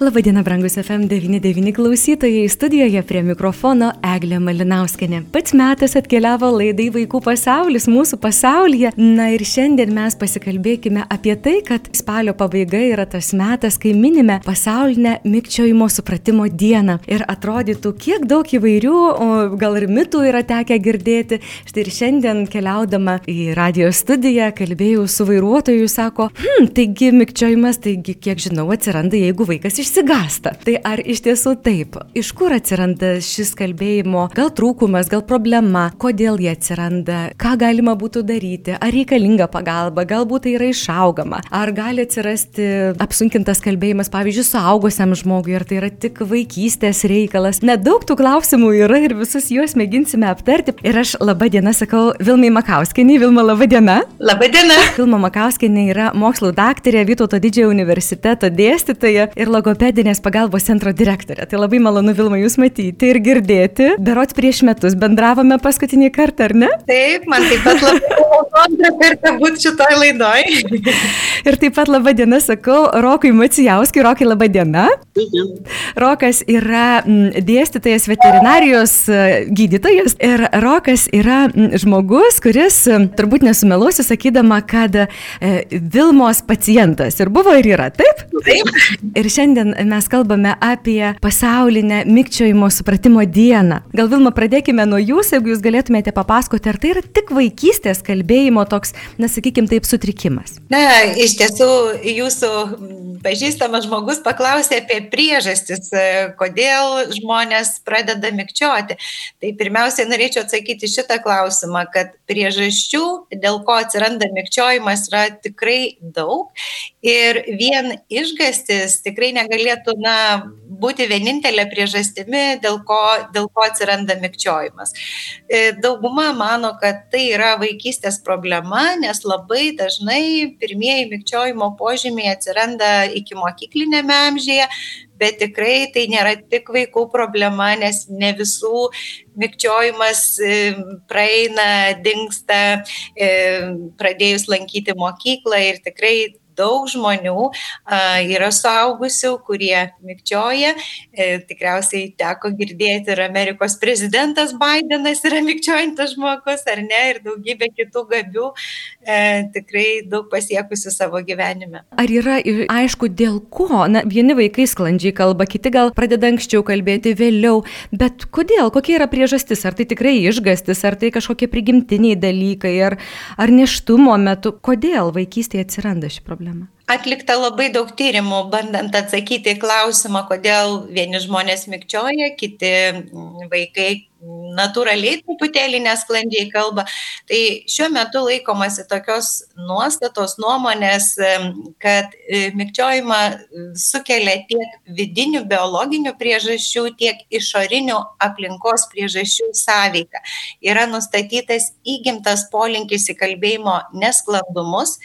Labadiena, brangus FM99 klausytojai, studijoje prie mikrofono Eglė Malinauskenė. Pats metas atkeliavo laidai Vaikų pasaulis mūsų pasaulyje. Na ir šiandien mes pasikalbėkime apie tai, kad spalio pabaiga yra tas metas, kai minime pasaulinę mikčiojimo supratimo dieną. Ir atrodytų, kiek daug įvairių, o gal ir mitų yra tekę girdėti. Štai ir šiandien keliaudama į radio studiją kalbėjau su vairuotoju, sako, hm, taigi mikčiojimas, taigi kiek žinau, atsiranda, jeigu vaikas iš išsigasta. Tai ar iš tiesų taip? Iš kur atsiranda šis kalbėjimo, gal trūkumas, gal problema, kodėl jie atsiranda, ką galima būtų daryti, ar reikalinga pagalba, galbūt tai yra išaugama, ar gali atsirasti apsunkintas kalbėjimas, pavyzdžiui, suaugusiam žmogui, ar tai yra tik vaikystės reikalas. Nedaug tų klausimų yra ir visus juos mėginsime aptarti. Ir aš laba diena sakau Vilmai Makauskiniai. Vilma, laba diena. Labą dieną. Vilma Makauskiniai yra mokslo daktarė Vytauto didžiojo universiteto dėstytoja ir logopedija logopedinės pagalbos centro direktorė. Tai labai malonu Vilma jūs matyti ir girdėti. Berots prieš metus bendravome paskutinį kartą, ar ne? Taip, man taip pat labai malonu antrą kartą būti šitoj laidoj. ir taip pat laba diena sakau Rokui Macijauskui. Rokai, laba diena. Rokas yra dėstytojas veterinarijos e, gydytojas ir Rokas yra žmogus, kuris turbūt nesumeluosiu sakydama, kad e, Vilmos pacientas ir buvo ir yra, taip? Taip. Ir šiandien šiandien mes kalbame apie pasaulinę mikčiojimo supratimo dieną. Gal Vilma, pradėkime nuo jūsų, jeigu jūs galėtumėte papasakoti, ar tai yra tik vaikystės kalbėjimo toks, nesakykime taip, sutrikimas. Na, iš tiesų, jūsų pažįstamas žmogus paklausė apie priežastis, kodėl žmonės pradeda mikčioti. Tai pirmiausia, norėčiau atsakyti šitą klausimą, kad priežasčių, dėl ko atsiranda mikčiojimas, yra tikrai daug. Ir vien išgastis tikrai negali galėtų na, būti vienintelė priežastimi, dėl ko, dėl ko atsiranda mikčiojimas. E, dauguma mano, kad tai yra vaikystės problema, nes labai dažnai pirmieji mikčiojimo požymiai atsiranda iki mokyklinėme amžiuje, bet tikrai tai nėra tik vaikų problema, nes ne visų mikčiojimas e, praeina, dinksta, e, pradėjus lankyti mokyklą ir tikrai daug žmonių, yra suaugusių, kurie mikčioja. E, tikriausiai teko girdėti ir Amerikos prezidentas Bidenas yra mikčiojantis žmogus, ar ne, ir daugybė kitų gabių, e, tikrai daug pasiekusių savo gyvenime. Ar yra aišku, dėl ko? Na, vieni vaikai sklandžiai kalba, kiti gal pradeda anksčiau kalbėti vėliau, bet kodėl? Kokia yra priežastis? Ar tai tikrai išgastis, ar tai kažkokie prigimtiniai dalykai, ar, ar neštumo metu? Kodėl vaikystėje atsiranda ši problema? Problema? Atlikta labai daug tyrimų, bandant atsakyti į klausimą, kodėl vieni žmonės mikčioja, kiti mm, vaikai natūraliai truputėlį nesklandžiai kalba. Tai šiuo metu laikomasi tokios nuostatos nuomonės, kad e, mikčiojimą sukelia tiek vidinių biologinių priežasčių, tiek išorinių aplinkos priežasčių sąveika. Yra nustatytas įgimtas polinkis į kalbėjimo nesklandumus,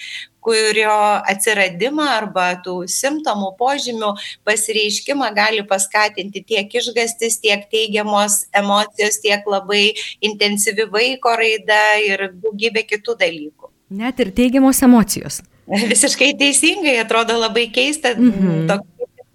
kurio atsiradimą arba tų simptomų požymių pasireiškimą gali paskatinti tiek išgastis, tiek teigiamos emocijos, tiek labai intensyvi vaiko raida ir daugybė kitų dalykų. Net ir teigiamos emocijos. Visiškai teisingai, atrodo labai keista. Mm -hmm. Tok,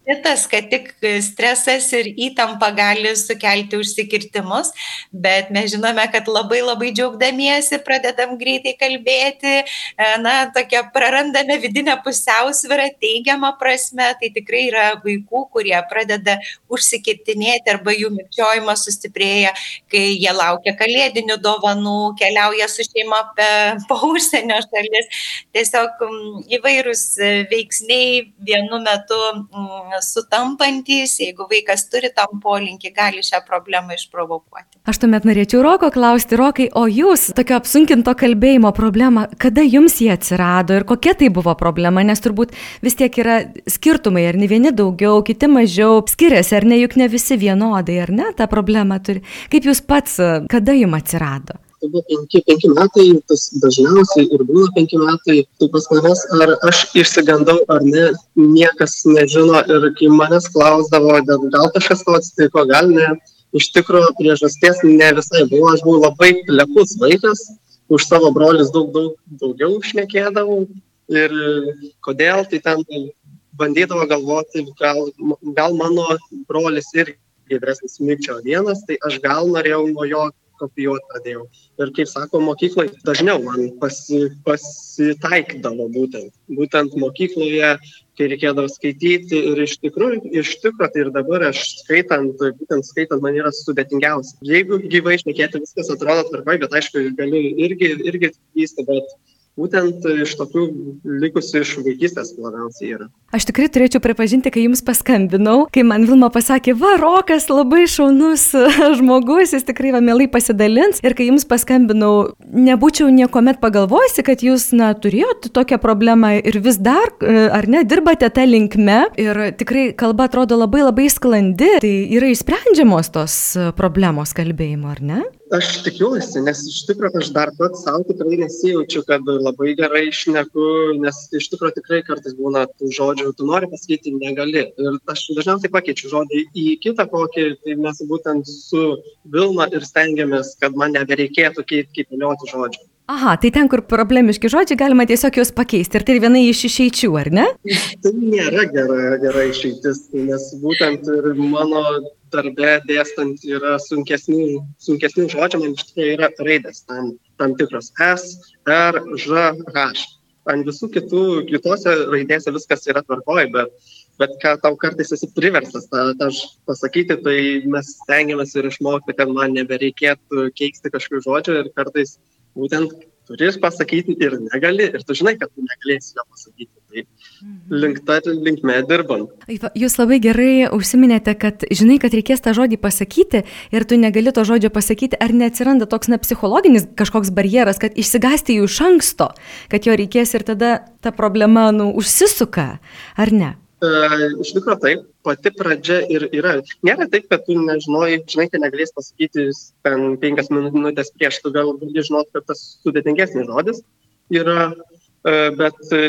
mitas, kad tik stresas ir įtampa gali sukelti užsikirtimus, bet mes žinome, kad labai labai džiaugdamiesi pradedam greitai kalbėti, e, na, tokia prarandame vidinę pusiausvyrą teigiamą prasme, tai tikrai yra vaikų, kurie pradeda užsikirtinėti arba jų mikčiojimas sustiprėja, kai jie laukia kalėdinių dovanų, keliauja su šeima po užsienio šalis. Tiesiog įvairūs veiksniai vienu metu sutampantis, jeigu vaikas turi tam polinkį, gali šią problemą išprovokuoti. Aš tuomet norėčiau Roko klausti, Rokai, o jūs tokio apsunkinto kalbėjimo problemą, kada jums jie atsirado ir kokia tai buvo problema, nes turbūt vis tiek yra skirtumai, ar ne vieni daugiau, kiti mažiau, skiriasi, ar ne, juk ne visi vienodai, ar ne, tą problemą turi. Kaip jūs pats, kada jums atsirado? Tai buvo penki, penki metai, tas dažniausiai ir būna penki metai, tu pas manęs, ar aš išsigandau ar ne, niekas nežino ir kai manęs klausdavo, gal kažkas to atsitiko, gal ne, iš tikrųjų priežasties ne visai buvo, aš buvau labai lepus vaikas, už savo brolius daug, daug daugiau šnekėdavau ir kodėl, tai ten bandydavo galvoti, gal, gal mano brolis irgi vyresnis mykčio vienas, tai aš gal norėjau nuo jo kopijuoti pradėjau. Ir kaip sako, mokykloje dažniau man pasi, pasitaikydavo būtent. Būtent mokykloje, kai reikėdavo skaityti ir iš tikrųjų, iš tikrųjų, tai ir dabar aš skaitant, būtent skaitant man yra sudėtingiausia. Jeigu gyvai išnekėti viskas atrodo tvarkoj, bet aišku, galiu irgi, irgi klysti, bet būtent iš tokių likusių iš vaikystės labiausiai yra. Aš tikrai turėčiau pripažinti, kai jums paskambinau, kai man Vilma pasakė, va, Rokas labai šaunus žmogus, jis tikrai va mielai pasidalins. Ir kai jums paskambinau, nebūčiau niekuomet pagalvojusi, kad jūs, na, turėjote tokią problemą ir vis dar, e, ar ne, dirbate tą linkme. Ir tikrai kalba atrodo labai labai sklandi. Tai yra išsprendžiamos tos problemos kalbėjimo, ar ne? Aš tikiuosi nes iš tikro aš dar pats sau tikrai nesijaučiu kad labai gerai šneku nes iš tikro tikrai kartais būna tų žodžių tu nori pasakyti negali. Ir aš dažniausiai pakeičiu žodį į kitą kokį tai mes būtent su vilma ir stengiamės kad man nebereikėtų keit kaitalioti žodžių Aha, tai ten, kur problemiški žodžiai, galima tiesiog juos pakeisti. Ir tai viena iš išeičių, ar ne? Tai nėra gera, gera išeitis, nes būtent ir mano darbe dėstant yra sunkesnių, sunkesnių žodžių, man iš tikrųjų yra raidės tam, tam tikros S, R, Ž, H. Ant visų kitų, kitose raidėse viskas yra tvarkoj, bet, bet ką tau kartais esi priverstas tą, tą pasakyti, tai mes stengiamės ir išmokti, kad man nebereikėtų keisti kažkokių žodžių ir kartais būtent turi pasakyti ir negali, ir tu žinai, kad tu negalėsi jo pasakyti. Tai mhm. link ta linkme dirbam. Jūs labai gerai užsiminėte, kad žinai, kad reikės tą žodį pasakyti ir tu negali to žodžio pasakyti, ar neatsiranda toks na, psichologinis kažkoks barjeras, kad išsigasti jų iš anksto, kad jo reikės ir tada ta problema nu, užsisuka, ar ne? E, iš tikrųjų taip, pati pradžia ir yra. Nėra taip, kad tu nežinojai, žinai, kad negalės pasakyti ten penkias minutės prieš, tu gal gali žinoti, kad tas sudėtingesnis žodis yra, e, bet e,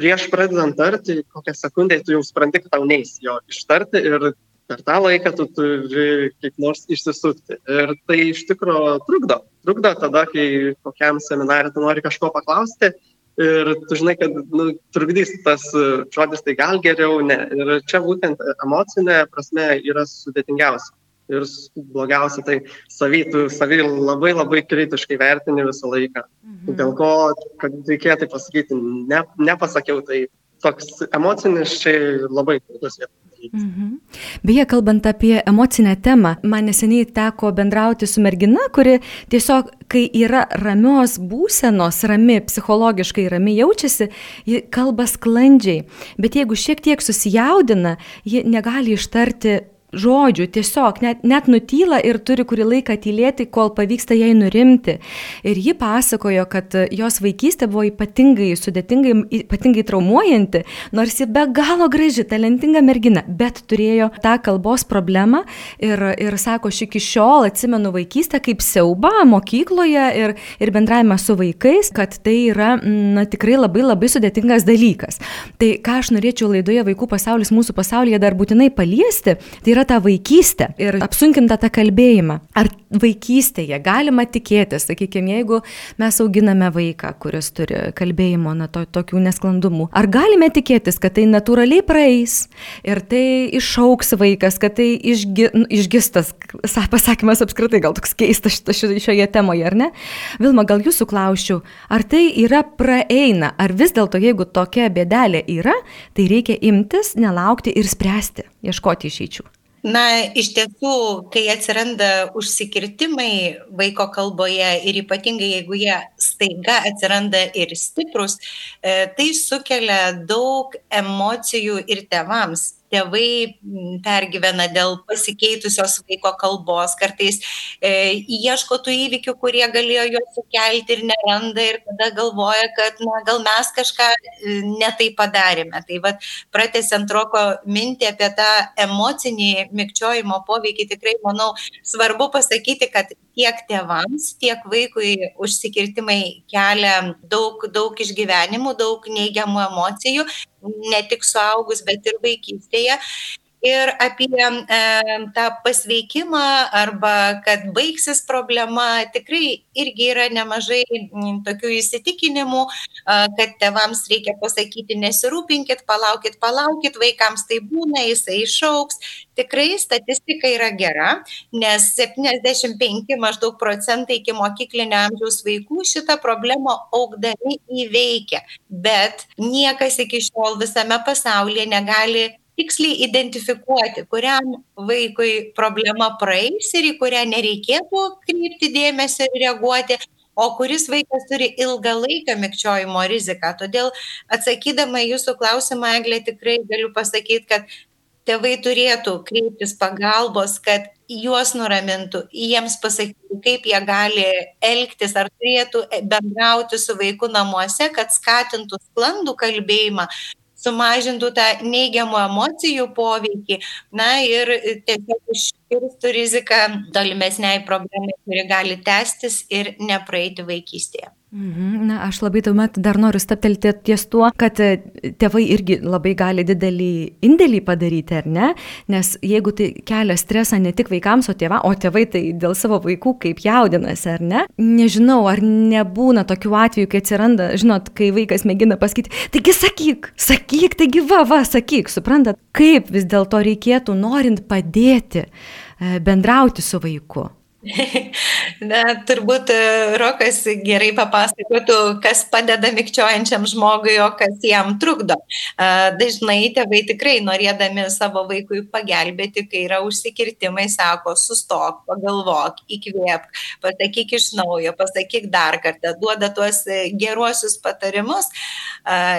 prieš pradedant tarti, kokią sekundę tu jau supranti, kad tau neįs jo ištarti ir per tą laiką tu turi kaip nors išsisukti. Ir tai iš tikrųjų trukdo. Trukdo tada, kai kokiam seminarui tu nori kažko paklausti ir tu žinai, kad nu, trukdys tas e, žodis, tai gal geriau ne. Ir čia būtent emocinė prasme yra sudėtingiausia. Ir blogiausia, tai savy, tu savy labai labai kritiškai vertini visą laiką. Mhm. Dėl ko, kad reikėtų pasakyti, ne, nepasakiau, tai toks emocinis čia labai svarbus vietas. Mhm. Beje, kalbant apie emocinę temą, man neseniai teko bendrauti su mergina, kuri tiesiog, kai yra ramios būsenos, rami, psichologiškai rami jaučiasi, ji kalba sklandžiai, bet jeigu šiek tiek susijaudina, ji negali ištarti žodžių, tiesiog net, net nutyla ir turi kurį laiką tylėti, kol pavyksta jai nurimti. Ir ji pasakojo, kad jos vaikystė buvo ypatingai sudėtingai, ypatingai traumuojanti, nors ji be galo graži, talentinga mergina, bet turėjo tą kalbos problemą ir, ir sako, aš iki šiol atsimenu vaikystę kaip siauba mokykloje ir, ir bendravimą su vaikais, kad tai yra na, tikrai labai labai sudėtingas dalykas. Tai ką aš norėčiau laidoje Vaikų pasaulis mūsų pasaulyje dar būtinai paliesti, tai yra yra ta vaikystė ir apsunkinta tą kalbėjimą. Ar vaikystėje galima tikėtis, sakykime, jeigu mes auginame vaiką, kuris turi kalbėjimo, na, to, tokių nesklandumų, ar galime tikėtis, kad tai natūraliai praeis ir tai išauks vaikas, kad tai išgi, nu, išgistas, pasakymas apskritai gal toks keistas šioje temoje, ar ne? Vilma, gal jūsų klausiu, ar tai yra praeina, ar vis dėlto, jeigu tokia bėdelė yra, tai reikia imtis, nelaukti ir spręsti, ieškoti išeičių na iš tiesų kai atsiranda užsikirtimai vaiko kalboje ir ypatingai jeigu jie staiga atsiranda ir stiprūs e, tai sukelia daug emocijų ir tėvams tėvai pergyvena dėl pasikeitusios vaiko kalbos, kartais e, ieško tų įvykių, kurie galėjo juos sukelti ir neranda ir tada galvoja, kad na, gal mes kažką e, netai padarėme. Tai vad, pratesiant roko mintį apie tą emocinį mikčiojimo poveikį, tikrai manau svarbu pasakyti, kad tiek tėvams, tiek vaikui užsikirtimai kelia daug, daug išgyvenimų, daug neigiamų emocijų, ne tik suaugus, bet ir vaikystėje ir apie e, tą pasveikimą arba kad baigsis problema tikrai irgi yra nemažai tokių įsitikinimų, e, kad tevams reikia pasakyti nesirūpinkit, palaukit, palaukit, vaikams tai būna, jisai išauks. Tikrai statistika yra gera, nes 75 maždaug procentai iki mokyklinio amžiaus vaikų šitą problemą augdami įveikia, bet niekas iki šiol visame pasaulyje negali tiksliai identifikuoti, kuriam vaikui problema praeis ir į kurią nereikėtų kreipti dėmesį ir reaguoti, o kuris vaikas turi ilgalaikio mikčiojimo riziką. Todėl atsakydama jūsų klausimą, Eglė, tikrai galiu pasakyti, kad tėvai turėtų kreiptis pagalbos, kad juos nuramintų, jiems pasakytų, kaip jie gali elgtis, ar turėtų bendrauti su vaiku namuose, kad skatintų sklandų kalbėjimą, sumažintų tą neigiamų emocijų poveikį, na ir tiesiog užkirstų riziką tolimesniai problemai, kuri gali tęstis ir nepraeiti vaikystėje. Mhm. Na, aš labai tuomet dar noriu staptelti ties tuo, kad e, tėvai irgi labai gali didelį indėlį padaryti, ar ne? Nes jeigu tai kelia stresą ne tik vaikams, o, tėva, o tėvai tai dėl savo vaikų kaip jaudinasi, ar ne? Nežinau, ar nebūna tokių atvejų, kai atsiranda, žinot, kai vaikas mėgina pasakyti, taigi sakyk, sakyk, taigi va, va, sakyk, suprantat, kaip vis dėlto reikėtų norint padėti e, bendrauti su vaiku. Na, turbūt e, Rokas gerai papasakotų, kas padeda mikčiojančiam žmogui, o kas jam trukdo. Dažnai tėvai tikrai norėdami savo vaikui pagelbėti, kai yra užsikirtimai, sako, sustok, pagalvok, įkvėpk, pasakyk iš naujo, pasakyk dar kartą, duoda tuos e, geruosius patarimus.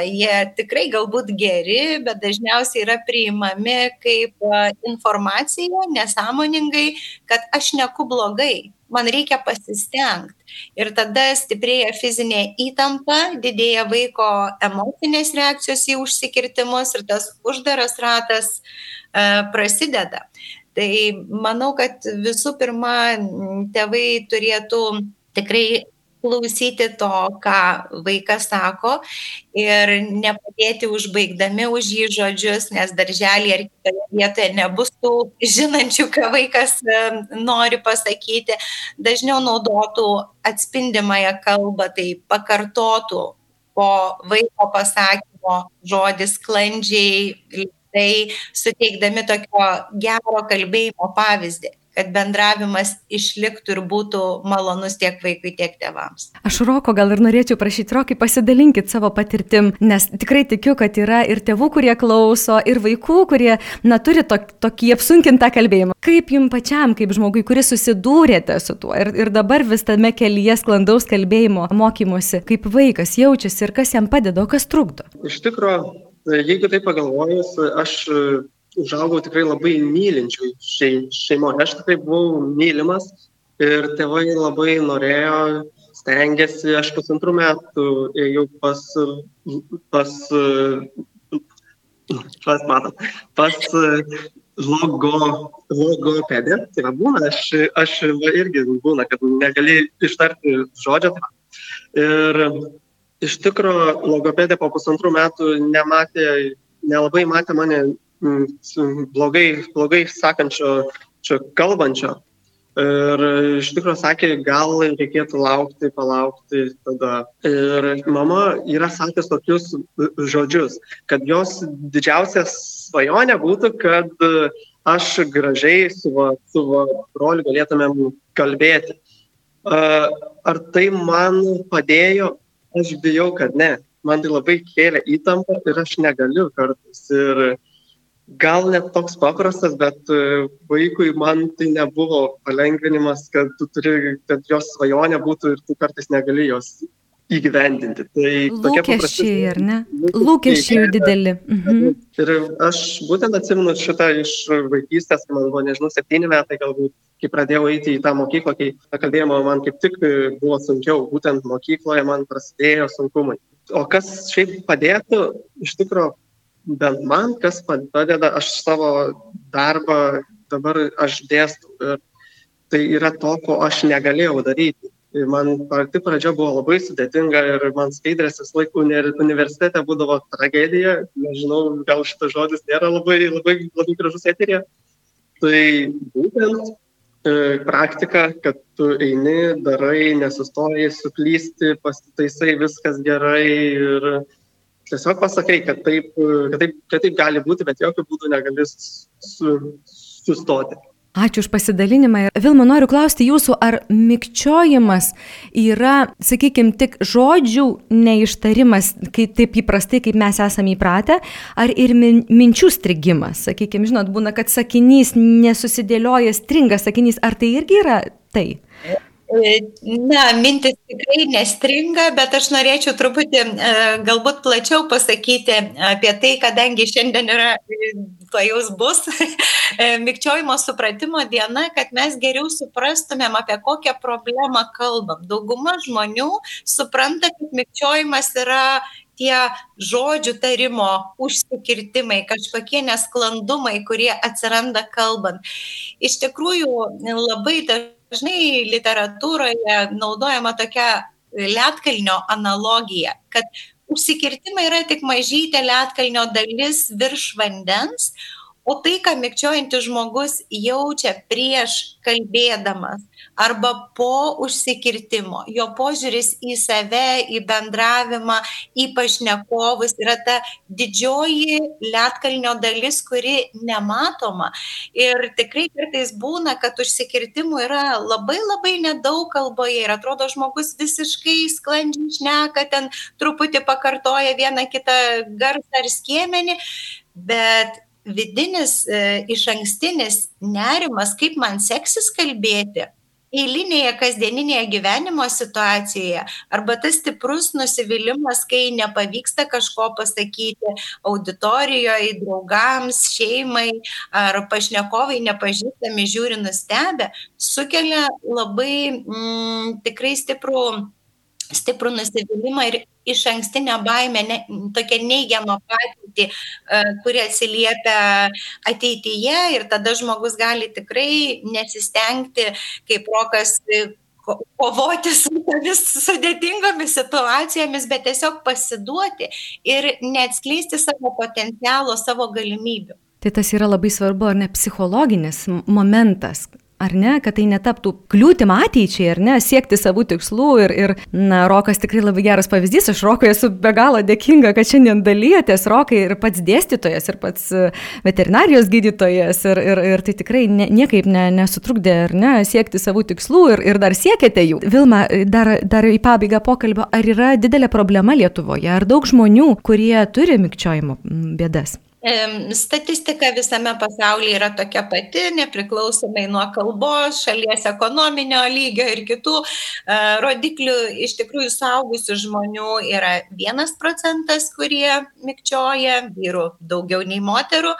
Jie tikrai galbūt geri, bet dažniausiai yra priimami kaip informacija nesąmoningai, kad aš neku blogai blogai, man reikia pasistengti. Ir tada stiprėja fizinė įtampa, didėja vaiko emocinės reakcijos į užsikirtimus ir tas uždaras ratas e, prasideda. Tai manau, kad visų pirma, tėvai turėtų tikrai klausyti to, ką vaikas sako ir nepadėti užbaigdami už jį žodžius, nes darželį ar kitoje vietoje nebus tų žinančių, ką vaikas nori pasakyti. Dažniau naudotų atspindimąją kalbą, tai pakartotų po vaiko pasakymo žodį sklandžiai, tai suteikdami tokio gero kalbėjimo pavyzdį kad bendravimas išliktų ir būtų malonus tiek vaikui, tiek tėvams. Aš Roko gal ir norėčiau prašyti, Rokai, pasidalinkit savo patirtim, nes tikrai tikiu, kad yra ir tėvų, kurie klauso, ir vaikų, kurie, na, turi to, tokį apsunkintą kalbėjimą. Kaip jums pačiam, kaip žmogui, kuris susidūrėte su tuo ir, ir dabar vis tame kelyje sklandaus kalbėjimo mokymosi, kaip vaikas jaučiasi ir kas jam padeda, o kas trukdo? Iš tikrųjų, jeigu tai pagalvojus, aš užaugau tikrai labai mylinčių šeimoje. Aš tikrai buvau mylimas ir tėvai labai norėjo, stengiasi. Aš pusantrų metų ėjau pas, pas, pas, matot, pas logo, logopedę. Tai va būna, aš, aš irgi būna, kad negali ištarti žodžio. Ir iš tikrųjų logopedė po pusantrų metų nematė, nelabai matė mane blogai, blogai sakančio, čia kalbančio. Ir iš tikrųjų sakė, gal reikėtų laukti, palaukti tada. Ir mama yra sakęs tokius žodžius, kad jos didžiausia svajonė būtų, kad aš gražiai su, va, su va, broliu galėtumėm kalbėti. Ar tai man padėjo? Aš bijau, kad ne. Man tai labai kėlė įtampą ir aš negaliu kartais. Ir, gal net toks paprastas, bet e, vaikui man tai nebuvo palengvinimas, kad tu turi, kad jos svajonė būtų ir tu kartais negali jos įgyvendinti. Tai lūkesčiai, ar ne? Lūkesčiai dideli. Mhm. Ir aš būtent atsimenu šitą iš vaikystės, kai man buvo, nežinau, septyni metai galbūt, kai pradėjau eiti į tą mokyklą, kai kalbėjimo man kaip tik buvo sunkiau, būtent mokykloje man prasidėjo sunkumai. O kas šiaip padėtų, iš tikrųjų, bent man, kas man padeda, aš savo darbą dabar aš dėstau ir tai yra to, ko aš negalėjau daryti. Ir man pati pradžia buvo labai sudėtinga ir man skaidrės vis laik universitete būdavo tragedija. Nežinau, gal šitas žodis nėra labai, labai, labai gražus eterija. Tai būtent e, praktika, kad tu eini, darai, nesustoji, suklysti, pasitaisai, viskas gerai ir tiesiog pasakai, kad taip, kad taip, kad taip gali būti, bet jokių būdų negali su, sustoti. Ačiū už pasidalinimą. Vilma, noriu klausti jūsų, ar mikčiojimas yra, sakykime, tik žodžių neištarimas, kaip taip įprastai, kaip mes esame įpratę, ar ir min, minčių strigimas, sakykime, žinot, būna, kad sakinys nesusidėlioja, stringa sakinys, ar tai irgi yra tai? Na, mintis tikrai nestringa, bet aš norėčiau truputį e, galbūt plačiau pasakyti apie tai, kadangi šiandien yra, to jaus bus, e, mikčiojimo supratimo diena, kad mes geriau suprastumėm, apie kokią problemą kalbam. Dauguma žmonių supranta, kad mikčiojimas yra tie žodžių tarimo užsikirtimai, kažkokie nesklandumai, kurie atsiranda kalbant. Iš tikrųjų, labai dažnai dažnai literatūroje naudojama tokia lietkalnio analogija, kad užsikirtimai yra tik mažytė lietkalnio dalis virš vandens, o tai, ką mikčiojantis žmogus jaučia prieš kalbėdamas, arba po užsikirtimo. Jo požiūris į save, į bendravimą, į pašnekovus yra ta didžioji lietkalnio dalis, kuri nematoma. Ir tikrai kartais būna, kad užsikirtimų yra labai labai nedaug kalboje ir atrodo žmogus visiškai sklandžiai šneka, ten truputį pakartoja vieną kitą garsą ar skiemenį, bet vidinis e, iš ankstinis nerimas, kaip man seksis kalbėti, eilinėje kasdieninėje gyvenimo situacijoje arba tas stiprus nusivylimas, kai nepavyksta kažko pasakyti auditorijoje, draugams, šeimai ar pašnekovai nepažįstami žiūri nustebę, sukelia labai mm, tikrai stiprų stiprų nusivylimą ir iš ankstinę baimę, ne, tokią neigiamą patirtį, e, kuri atsiliepia ateityje ir tada žmogus gali tikrai nesistengti, kaip rokas kovoti su tomis sudėtingomis situacijomis, bet tiesiog pasiduoti ir neatskleisti savo potencialo, savo galimybių. Tai tas yra labai svarbu, ar ne psichologinis momentas, ar ne, kad tai netaptų kliūtim ateičiai, ar ne, siekti savų tikslų. Ir, ir na, Rokas tikrai labai geras pavyzdys, aš Rokui esu be galo dėkinga, kad šiandien dalyjatės, Rokai ir pats dėstytojas, ir pats e, veterinarijos gydytojas, ir, ir, ir tai tikrai ne, niekaip ne, nesutrukdė, ar ne, siekti savų tikslų ir, ir dar siekėte jų. Vilma, dar, dar į pabaigą pokalbio, ar yra didelė problema Lietuvoje, ar daug žmonių, kurie turi mikčiojimo bėdas? Statistika visame pasaulyje yra tokia pati, nepriklausomai nuo kalbos, šalies ekonominio lygio ir kitų e, rodiklių. Iš tikrųjų, saugusių žmonių yra vienas procentas, kurie mikčioja, vyrų daugiau nei moterų.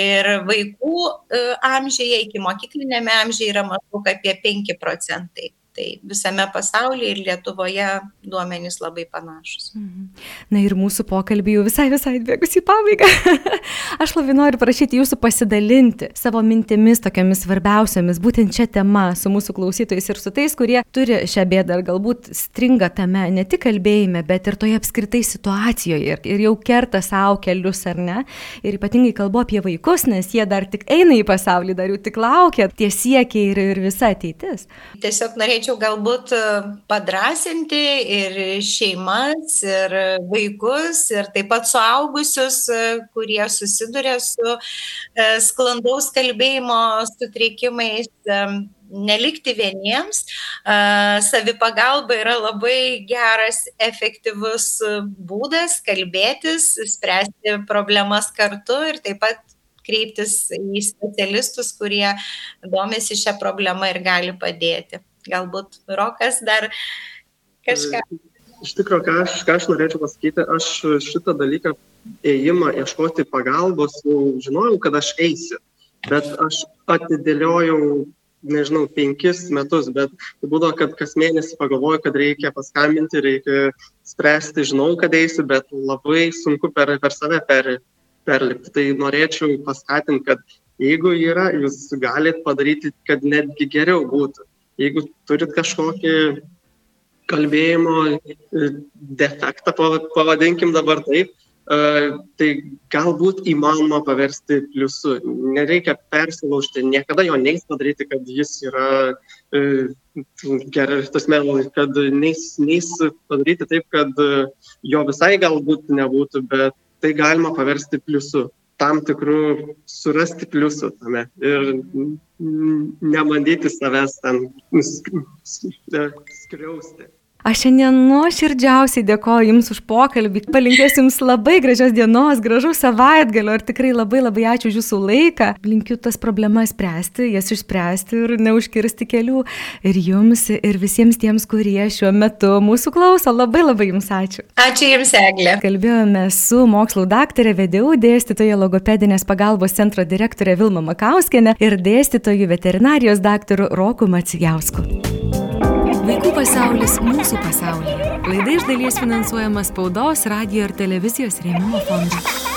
Ir vaikų e, amžiuje, iki mokyklinėme amžiuje yra maždaug apie 5 procentai. Tai visame pasaulyje ir Lietuvoje duomenys labai panašus. Mhm. Na ir mūsų pokalbį jau visai visai atbėgus į pabaigą. Aš labai noriu prašyti jūsų pasidalinti savo mintimis tokiamis svarbiausiamis, būtent čia tema su mūsų klausytojais ir su tais, kurie turi šią bėdą ir galbūt stringa tame ne tik kalbėjime, bet ir toje apskritai situacijoje ir, ir jau kerta savo kelius ar ne. Ir ypatingai kalbu apie vaikus, nes jie dar tik eina į pasaulį, dar jų tik laukia tie siekiai ir, ir visa ateitis. Tiesiog norėčiau norėčiau galbūt e, padrasinti ir šeimas, ir vaikus, ir taip pat suaugusius, e, kurie susiduria su e, sklandaus kalbėjimo sutrikimais nelikti vieniems. Savipagalba yra labai geras, efektyvus būdas kalbėtis, spręsti problemas kartu ir taip pat kreiptis į specialistus, kurie domisi šią problemą ir gali padėti. Galbūt Rokas dar kažką. Iš tikrųjų, ką aš, ką aš norėčiau pasakyti, aš šitą dalyką, ėjimą, ieškoti pagalbos, žinojau, kad aš eisiu, bet aš atidėliojau, nežinau, penkis metus, bet tai būdavo, kad kas mėnesį pagalvoju, kad reikia paskambinti, reikia spręsti, žinau, kad eisiu, bet labai sunku per, per save per, perlipti. Tai norėčiau paskatinti, kad Jeigu yra, jūs galite padaryti, kad netgi geriau būtų. Jeigu turit kažkokį kalbėjimo e, defektą, pavadinkim dabar taip, e, tai galbūt įmanoma paversti pliusu. Nereikia persilaužti, niekada jo neįs padaryti, kad jis yra e, gerai, tas melas, kad neįs, neįs padaryti taip, kad jo visai galbūt nebūtų, bet tai galima paversti pliusu tam tikrų surasti pliusų tame ir nebandyti savęs ten skriausti. Aš šiandien nuoširdžiausiai dėkoju Jums už pokalbį, palinkėsiu Jums labai gražios dienos, gražaus savaitgalio ir tikrai labai labai ačiū už Jūsų laiką. Linkiu tas problemas spręsti, jas išspręsti ir neužkirsti kelių. Ir Jums, ir visiems tiems, kurie šiuo metu mūsų klauso. Labai labai Jums ačiū. Ačiū Jums, Eglė. Kalbėjome su mokslo daktarė VDU dėstytoja logopedinės pagalbos centro direktorė Vilma Makauskienė ir dėstytoju veterinarijos daktaru Roku Macijausku. Vaikų pasaulis mūsų pasaulyje. Laida iš dalies finansuojama spaudos, radio ir televizijos rėmimo fondo.